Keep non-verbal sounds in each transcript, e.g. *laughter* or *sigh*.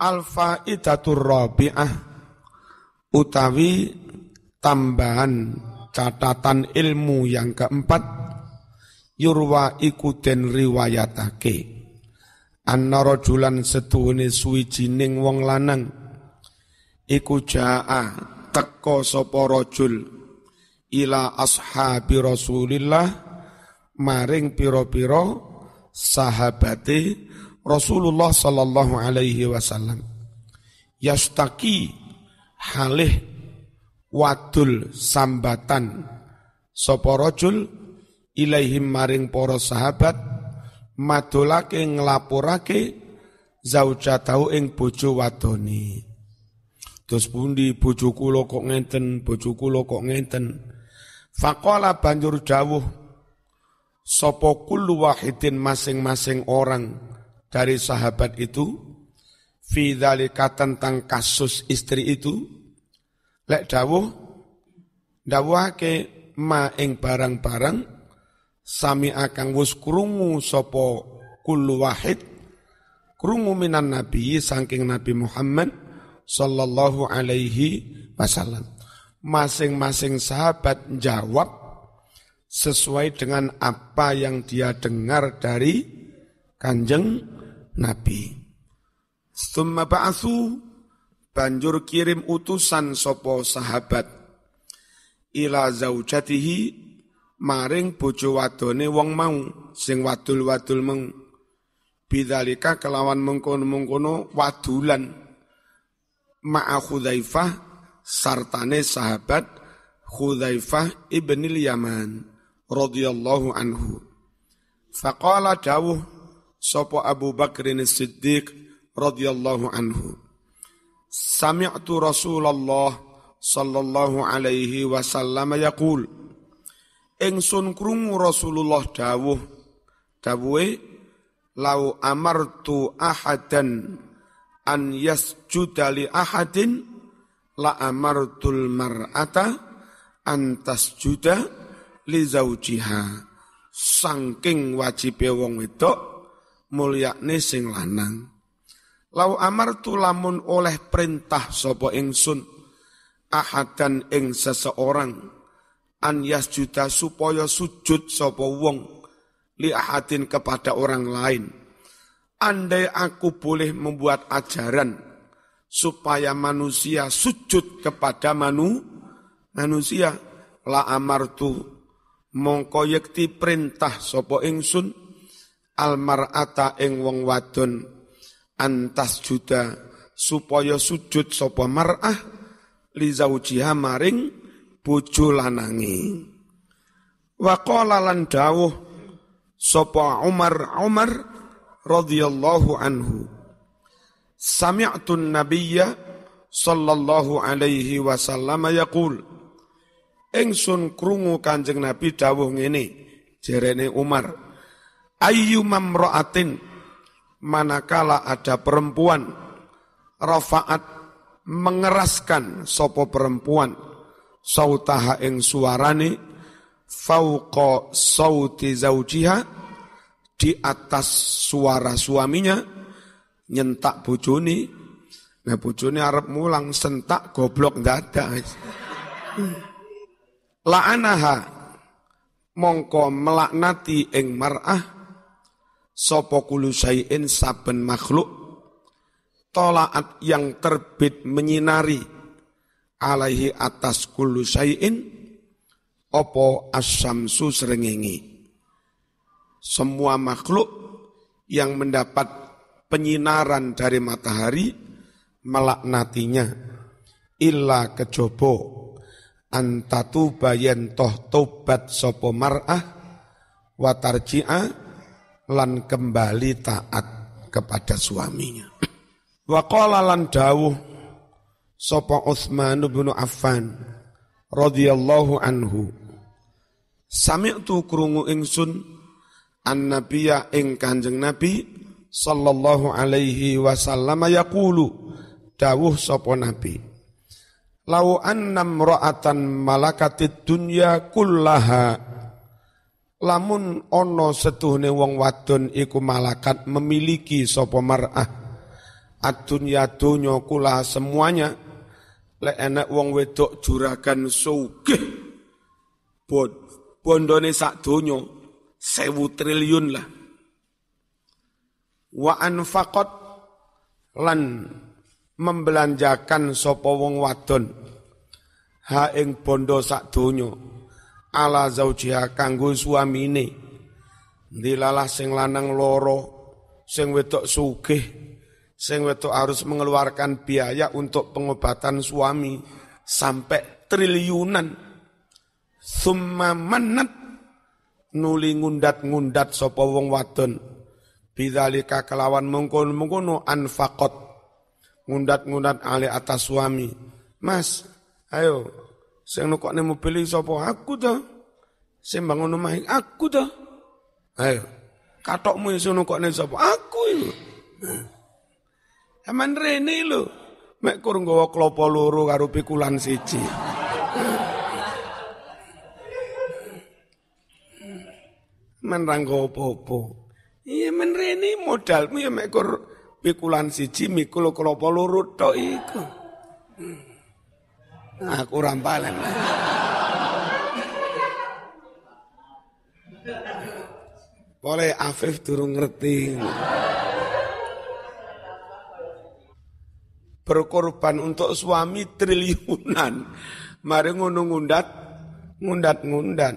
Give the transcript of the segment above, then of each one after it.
Al-faidatur rabi'ah utawi tambahan catatan ilmu yang keempat yurwa ikutin riwayatake. Anna rajulan setuhune suwijining wong lanang iku jaa teko sapa rajul ila ashabi Rasulillah maring piro-piro sahabate Rasulullah sallallahu alaihi wasallam. Yastaki halih wadul sambatan. Sapa rajul ilaihim maring para sahabat madolake nglapurake zaujatahu ing bojo wadoni. Terus pundi bojo kula kok ngenten bojo kula kok ngenten. Faqala banjur dawuh sapa kullu wahidin masing-masing orang dari sahabat itu fi tentang kasus istri itu lek dawuh dawuhake ma ing barang-barang sami akan wus krungu sapa kullu wahid krungu minan nabi saking nabi Muhammad sallallahu alaihi wasallam. Masing-masing sahabat jawab sesuai dengan apa yang dia dengar dari kanjeng Nabi. Summa ba'athu banjur kirim utusan sopo sahabat. Ila zaujatihi maring bojo wadone wong mau sing wadul-wadul meng bidzalika kelawan mengkono-mengkono wadulan. Ma'a Khudzaifah sartane sahabat Khudzaifah ibnil Yaman radhiyallahu anhu. Faqala dawuh Sopo Abu Bakrin Siddiq radhiyallahu anhu. Sami'tu Rasulullah sallallahu alaihi wasallam yaqul Ingsun krungu Rasulullah dawuh dawuhe lau amartu ahadan an yasjuda li ahadin la amartul mar'ata an tasjuda li zaujiha saking wajibe wong wedok mulyakne sing lanang. Lau amartu lamun oleh perintah sapa ingsun ahadan ing seseorang an yasjuda supaya sujud sapa wong li kepada orang lain. Andai aku boleh membuat ajaran supaya manusia sujud kepada manu manusia la amartu mongko yekti perintah sapa ingsun almar'ata ing wong wadon antas juda supaya sujud sapa mar'ah li zaujiha maring bojo lanangi wa qala lan dawuh sapa Umar Umar radhiyallahu anhu sami'tu nabiyya sallallahu alaihi wasallam yaqul. Ingsun krungu kanjeng nabi dawuh ngene jerene Umar Ayu mamroatin manakala ada perempuan rafaat mengeraskan sopo perempuan sautaha ing suarane fauqa sauti zaujiha di atas suara suaminya nyentak bojone. Nah bojone arep mulang sentak goblok dadak la'anaha mongko melaknati ing mar'ah Sopo kulu sayin saben makhluk tolaat yang terbit menyinari alaihi atas kulu sayin opo asamsu serengengi semua makhluk yang mendapat penyinaran dari matahari melaknatinya. Illa kejobo antatu bayen toh tobat sopo mar'ah watarji'a lan kembali taat kepada suaminya. *clears throat* Wa qala lan dawuh sapa Utsman bin Affan radhiyallahu anhu Sami'tu krungu ingsun an-nabiyya ing Kanjeng Nabi sallallahu alaihi wasallam yaqulu dawuh sapa nabi Lau annam ra'atan malakatid dunya kullaha lamun ono setuhne wong wadon iku malakat memiliki sapa mar'ah. Adunya dunya kula semuanya. Lek enek wong wedok juragan sugih. Bod bondone sak donya sewu triliun lah. Wa anfaqat lan membelanjakan sapa wong wadon. Ha ing bondo sak donya ala zaujiha kanggo suamine dilalah sing lanang loro sing wedok sugih Sing wedok harus mengeluarkan biaya untuk pengobatan suami sampai triliunan. Summa manat nuli ngundat-ngundat sapa wong wadon. Bidzalika kelawan mengkono-mengkono anfaqat ngundat-ngundat ali atas suami. Mas, ayo sing nukokne mobil sapa aku dah. Sing bangun omah aku dah. Ayo, katokmu sing nukokne sapa? Aku itu. Aman rene lho. Mek kur nggawa klopo loro karo pikulan siji. Men ra apa-apa. Iya men rene modalmu ya mek kur pikulan siji mikul klopo loro tok iku. Aku rampalan. Boleh Afif durung ngerti berkorban untuk suami triliunan. Mari ngono ngundat, ngundat-ngundat.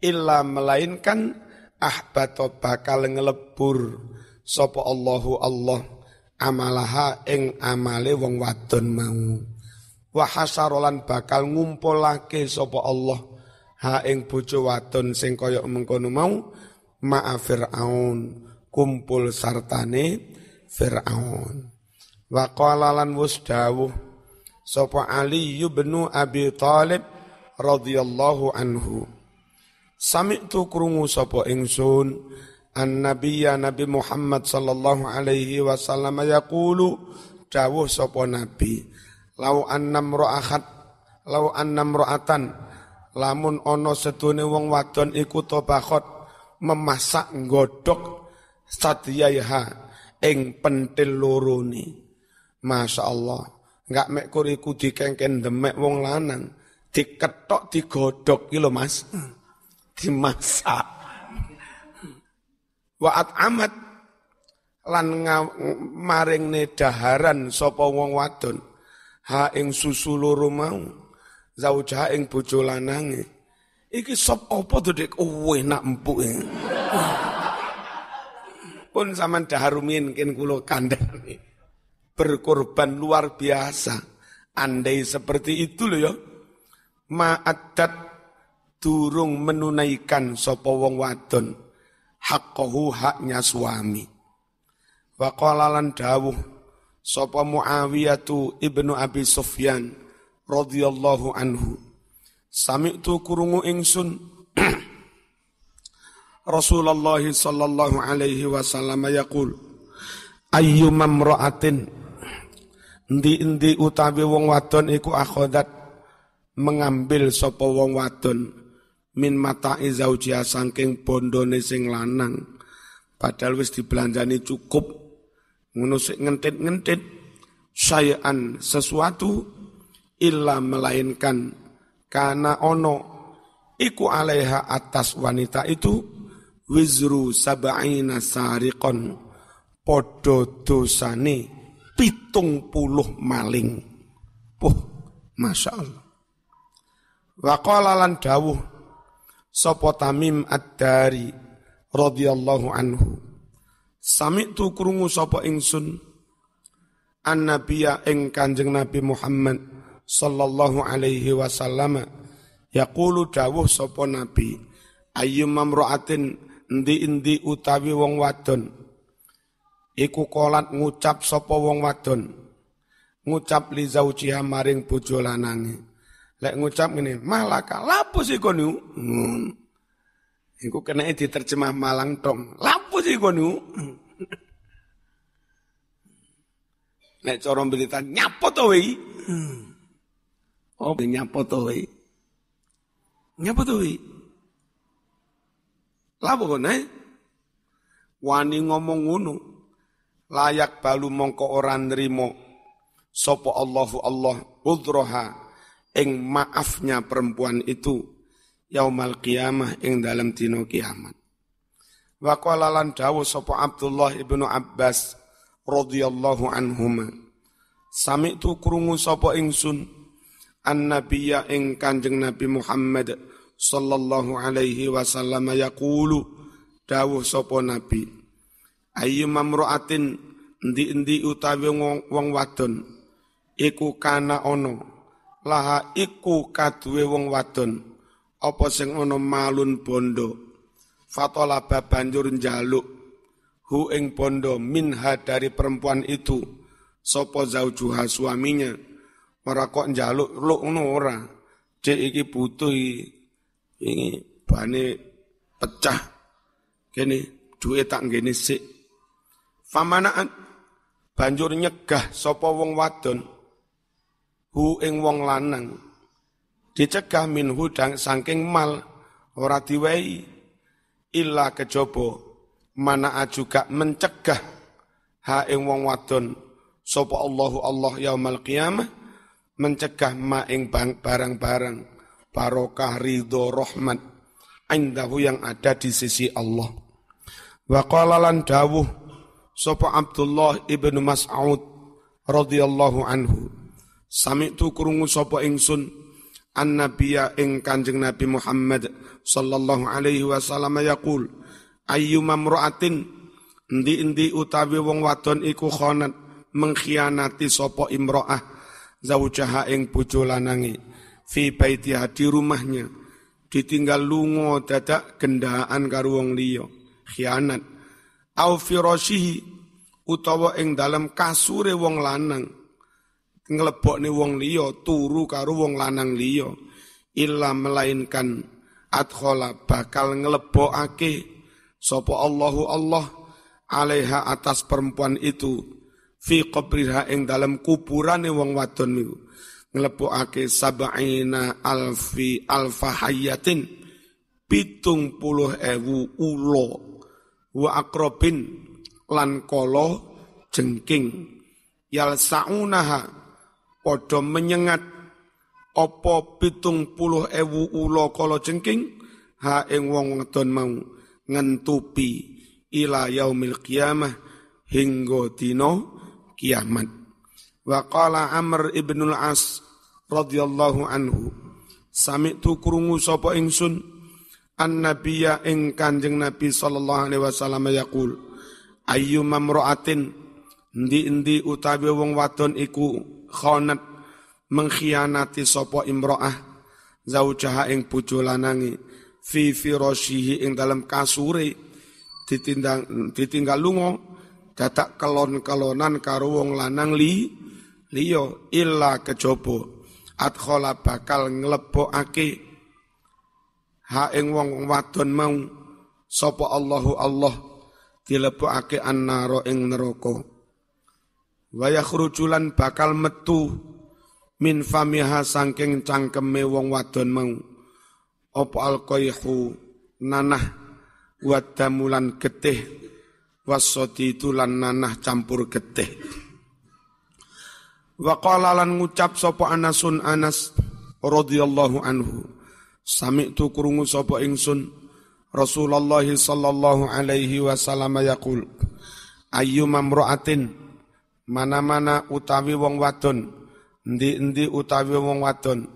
Illa melainkan ahbato bakal ngelebur sopo Allahu Allah amalaha ing amale wong wadon mau. Wa hasarolan bakal ngumpulake sopo Allah ha ing bojo wadon sing kaya mengkono mau ma'a Fir'aun kumpul sartane Fir'aun. Wa qala lan wus dawuh sapa Ali bin Abi Thalib radhiyallahu anhu. Sami'tu krungu sapa ingsun an nabiyya Nabi Muhammad sallallahu alaihi wasallam yaqulu dawuh sapa nabi lau annam ra'ahat lau annam ra'atan lamun ana sedune wong wadon iku tobakhot memasak nggodhok sadyaiha ing pentil lorone Masya Allah. Enggak mek kuriku dikengken demek wong lanang. Diketok, digodok gitu mas. Dimasak. Wa'at amat. Lan maring ne daharan sopo wong wadon. Ha ing susu loro mau. Zaujah ing bojo lanange. Iki sop apa tuh dek? Oh enak empuk ya. Pun zaman daharumin kin kulo kandang berkorban luar biasa. Andai seperti itu loh ya. Ma'adat durung menunaikan sopo wong wadon. Haqqahu haknya suami. Wa qalalan dawuh sopo Muawiyatu ibnu Abi Sufyan radhiyallahu anhu. Sami'tu kurungu ingsun. *clears throat* Rasulullah sallallahu alaihi wasallam yaqul ayyumam ra'atin Endi-endi utawi wong wadon iku akhodat mengambil sapa wong wadon min mata zaujiha saking bondone sing lanang. Padahal wis dibelanjani cukup ngono sik ngentit-ngentit sayan sesuatu illa melainkan karena ono iku alaiha atas wanita itu wizru sab'ina sariqon podo dosane pitung puluh maling. Puh, Masya Allah. Wa lan dawuh Tamim Ad-Dari radhiyallahu anhu. Tu krungu sapa ingsun? An nabiya ing Kanjeng Nabi Muhammad sallallahu alaihi wasallam. Yaqulu dawuh sapa nabi ayyum mamra'atin endi-endi utawi wong wadon? Iku kolat ngucap sapa wong wadon. Ngucap li zaujiha maring bojo lanange. Lek ngucap ngene malaka lapo sih kono hmm. iku kena diterjemah malang tong lapo sih kono nek cara berita nyapo to oh nyapo to wei? Nyapo to kono wani ngomong ngono layak balu mongko ora nrimo sapa Allahu Allah udroha ing maafnya perempuan itu yaumal qiyamah ing dalam dino kiamat wa qala lan dawuh sapa Abdullah ibnu Abbas radhiyallahu anhuma. Sami tu krungu sapa ingsun annabiyya ing kanjeng Nabi Muhammad sallallahu alaihi wasallam yaqulu dawuh sapa nabi ayyu mamraatin endi-endi utawi wong, wadon? Iku kana ono laha iku kaduwe wong wadon? Apa sing ono malun bondo fatola banjur njaluk hu ing bondo minha dari perempuan itu sapa zaujuha suaminya? Ora kok njaluk luk ngono ora? Cek iki butuh ini bane pecah. Kene duwe tak ngene sik. Famanaan banjur nyegah sapa wong wadon hu ing wong lanang dicegah minhu dang saking mal ora diwehi illa kejaba mana juga mencegah ha ing wong wadon. Sapa Allahu Allah yaumal qiyamah mencegah ma ing barang-barang barokah ridho rahmat indahu yang ada di sisi Allah. Wa qala lan dawuh sapa Abdullah ibnu Mas'ud radhiyallahu anhu Sami tu kurungu sapa ingsun an nabiya ing Kanjeng Nabi Muhammad sallallahu alaihi wasallam yaqul ayyuma mamra'atin endi-endi utawi wong wadon iku khonat mengkhianati sapa imro'ah zaujaha ing bojo lanangi fi baitiha di rumahnya. Ditinggal lungo dadak gendaan karo wong liya khianat. Au firashihi utawa ing dalam kasure wong lanang nglebokne wong liya turu karo wong lanang liya. Illa melainkan adkhala bakal nglebokake sapa Allahu Allah alaiha atas perempuan itu fi qabriha ing dalam kuburane wong wadon niku. Nglebokake sab'ina alfi alfa hayatin pitung puluh ewu ulo wa akrobin lan kolo jengking. Yal saunaha Podo menyengat. Opo pitung puluh ewu ulo kolo jengking ha ing wong ngedon mau ngentupi ila yaumil kiamah hingga dino kiamat. Wa qala Amr ibnul As radhiyallahu anhu sami'tu krungu sapa ingsun? An nabiyya ing Kanjeng Nabi sallallahu alaihi wasallam yaqul ayyu mamra'atin endi-endi utawi wong wadon iku khonat mengkhianati sopo imro'ah zaujaha ing bojo lanangi fi firashihi ing dalam kasure ditindang ditinggal lungo dadak kelon-kelonan karo wong lanang li liya illa kejaba adkhala bakal nglebokake. Ha ing wong wadon mau sapa Allahu Allah dilebokake annaro ing neraka wa yakhrujulan bakal metu min famiha sangking cangkeme wong wadon mau. Apa alqaihu nanah wa damulan getih wasoti tulan nanah campur getih. Wa qala lan ngucap sapa Anasun Anas radhiyallahu anhu sami'tu krungu sapa ingsun Rasulullah sallallahu alaihi wasallam yaqul ayyuma mamra'atin mana-mana utawi wong wadon. Endi-endi utawi wong wadon.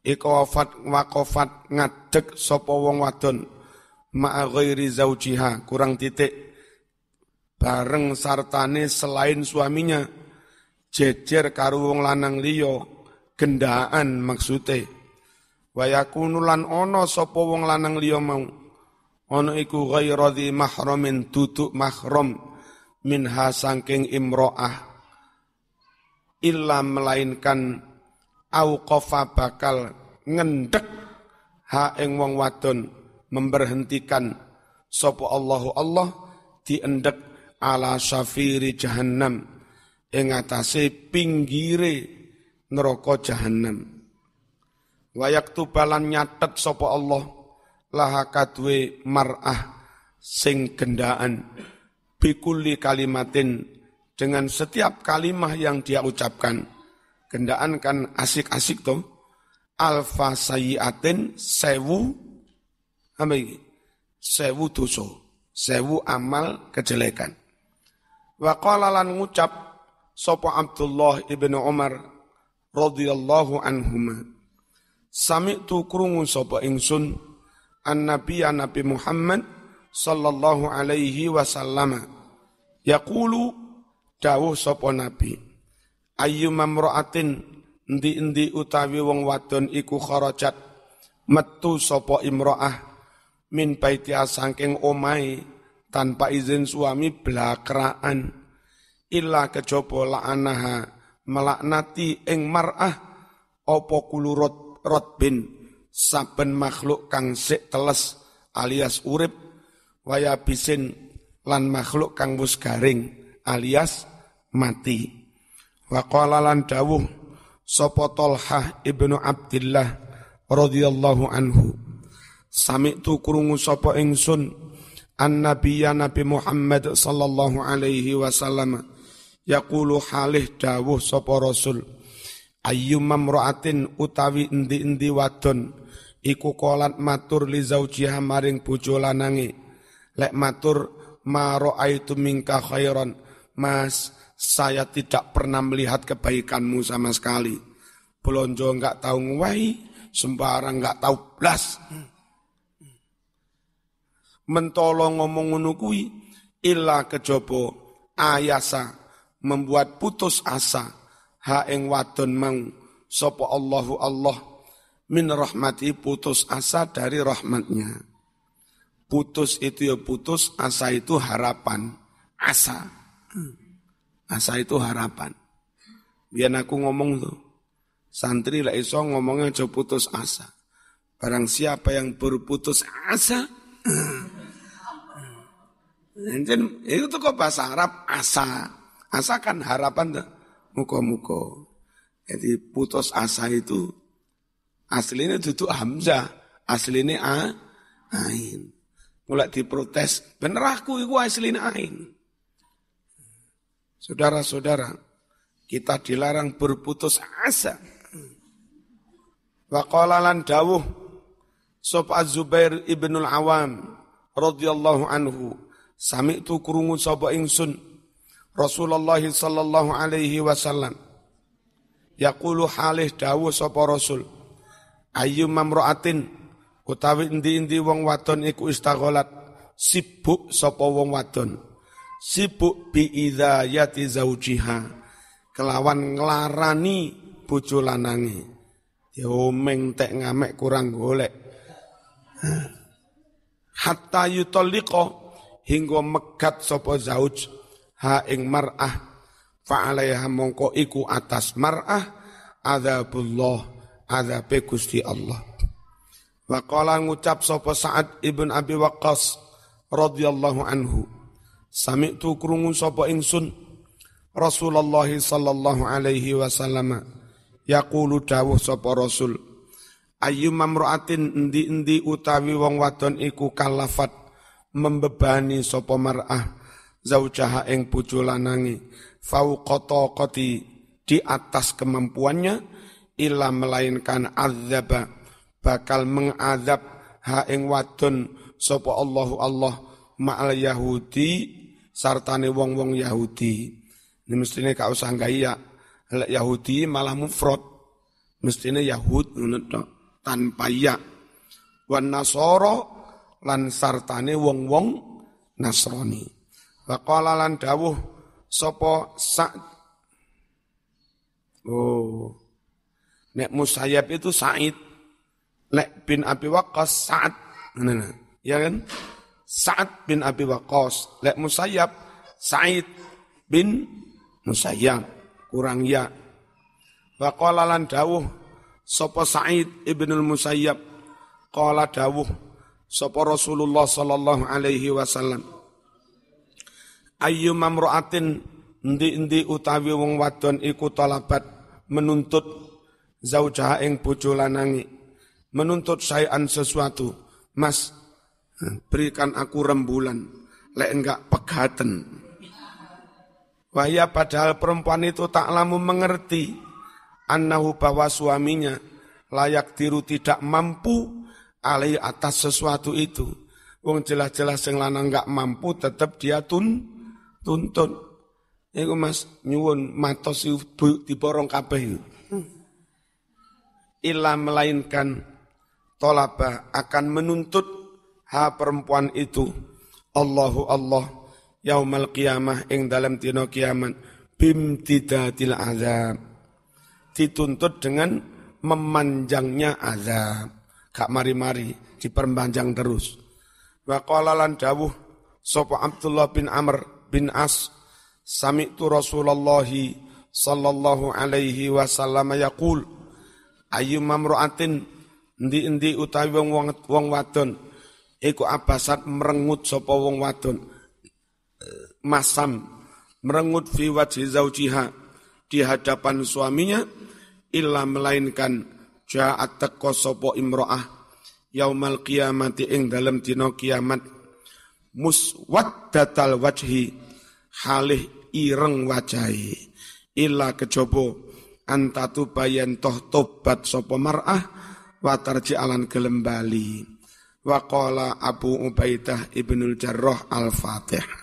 Iku wafat wakofat ngadeg sapa wong wadon. Ma'a ghairi zaujiha kurang titik. Bareng sartane selain suaminya. Jejer karo wong lanang liya. Gendaan maksude. Wayakunu lan ana sapa wong lanang liya mau. Ana iku ghairi mahramin tutuk mahram. Minha sangking imro'ah illa melainkan auqafa bakal ngendek ha ing wong wadon memberhentikan sapa Allahu Allah diendek ala syafiri jahannam ing atase pinggire neraka jahannam. Wayak tubalan nyatet sapa Allah laha mar'ah sing gendaan. Bikulli kalimatin dengan setiap kalimah yang dia ucapkan. Gendaan kan asik-asik tuh. Alfa sayyatin sewu apa ini? Sewu dosa, sewu amal kejelekan. Wa qala lan ngucap sapa Abdullah ibnu Umar radhiyallahu anhuma. Sami'tu krungu sapa ingsun an nabi Nabi Muhammad sallallahu alaihi wasallam yaqulu dawuh sapa nabi ayu mamraatin endi-endi utawi wong wadon iku kharajat metu sapa imraah min baiti saking omai tanpa izin suami belakraan illa kejaba la'anaha melaknati ing mar'ah apa kulurut rotbin saben makhluk kang sik teles alias urip waya bisin lan makhluk kang wis garing alias mati. Wa qala lan dawuh sapa ibnu Abdillah radhiyallahu anhu sami'tu krungu sapa ingsun an nabiyya nabi Muhammad sallallahu alaihi wasallam yaqulu halih dawuh sapa rasul ayyum mamra'atin utawi endi-endi wadon iku kolat matur li zaujiha maring bojo lanange. Lek matur ma ra'aitu minka khairan mas saya tidak pernah melihat kebaikanmu sama sekali. Belonjo enggak tahu nguwai, sembarang enggak tahu blas. Mentolong ngomong ngono kuwi illa kejaba ayasa membuat putus asa ha ing wadon mau sapa Allahu Allah min rahmati putus asa dari rahmatnya. Putus itu ya putus, asa itu harapan, asa. Asa itu harapan. Biar aku ngomong tuh. Santri lah iso ngomongnya aja putus asa. Barang siapa yang berputus asa. *clears throat* Itu tuh kok bahasa Arab asa. Asa kan harapan tuh. Muko-muko. Jadi putus asa itu aslinya duduk Hamzah. Aslinya A, Ain. Mulai diprotes. Bener aku itu aslinya Ain. Saudara-saudara, kita dilarang berputus asa. Wa qala lan dawuh Sob Az-Zubair ibnul Awam radhiyallahu anhu sami'tu krungu sapa ingsun Rasulullah sallallahu alaihi wasallam yaqulu halih dawuh sapa Rasul ayu mamraatin utawi endi-endi wong wadon iku istagholat sibuk sapa wong wadon sibuk bi idzayati zaujiha. Kelawan nglarani bojo lanange. Ya omeng tek ngamek kurang golek. Hatta yutalliqa hingga megat sapa zauj ha ing mar'ah. Fa alaiha mongko iku atas mar'ah adzabullah adzabe Gusti Allah. Wa qala ngucap sapa Sa'ad ibn Abi Waqqas radhiyallahu anhu Sami'tu krungu sapa ingsun Rasulullah sallallahu alaihi wasallam yaqulu dawuh sapa Rasul Ayu mamraatin endi-endi utawi wong wadon iku kalafat membebani sapa mar'ah zaujaha ing bojo lanange fauqata qati di atas kemampuannya illa melainkan azaba bakal mengadab ha ing wadon sapa Allahu Allah ma'al Yahudi sartane wong-wong Yahudi. Ini mestinya kau usah ya. Yahudi malah mufrad. Mestinya Yahud tanpa ya. Wan Nasoro lan sartane wong-wong Nasrani. Wa qala lan dawuh sapa Sa'd Oh. Nek Musayyab itu Sa'id. Nek bin Abi Waqqas Sa'ad. Ya kan? Sa'ad bin Abi Waqqas. Lek Musayyab, Sa'id bin Musayyab. Kurang ya. Wa qala lan dawuh sapa Sa'id ibnul Musayyab qala dawuh sapa Rasulullah sallallahu alaihi wasallam Ayyu mamra'atin endi-endi utawi wong wadon iku talabat menuntut zaujaha ing bojo menuntut sayan sesuatu mas Berikan aku rembulan, lek enggak pegaten. Wahya padahal perempuan itu tak lamu mengerti annahu bahwa suaminya layak tiru tidak mampu alai atas sesuatu itu. Wong jelas-jelas yang lanang nggak mampu tetap dia tun tuntun. Iku Mas nyuwun matos diborong kabeh. Illa melainkan tolaba akan menuntut ha perempuan itu. Allahu Allah yaumal qiyamah ing dalam dina kiamat. Bimtidatil azab. Dituntut dengan memanjangnya azab. Gak mari-mari diperpanjang terus. Wa qala dawuh sapa Abdullah bin Amr bin As sami'tu Rasulullah sallallahu alaihi wasallam yaqul ayu mamra'atin endi-endi utawi wong wong wadon iku abasat merengut sapa wong wadon. Masam merengut fi wajhi zaujiha di hadapan suaminya illa melainkan ja'at teko sapa imro'ah yaumal qiyamati ing dalam dina kiamat. Muswaddatal wajhi halih ireng wajahi illa kejaba antatu bayan toh tobat sapa mar'ah wa tarji alan gelem bali wa qala Abu Ubaidah Ibnul Jarrah Al-Fatihah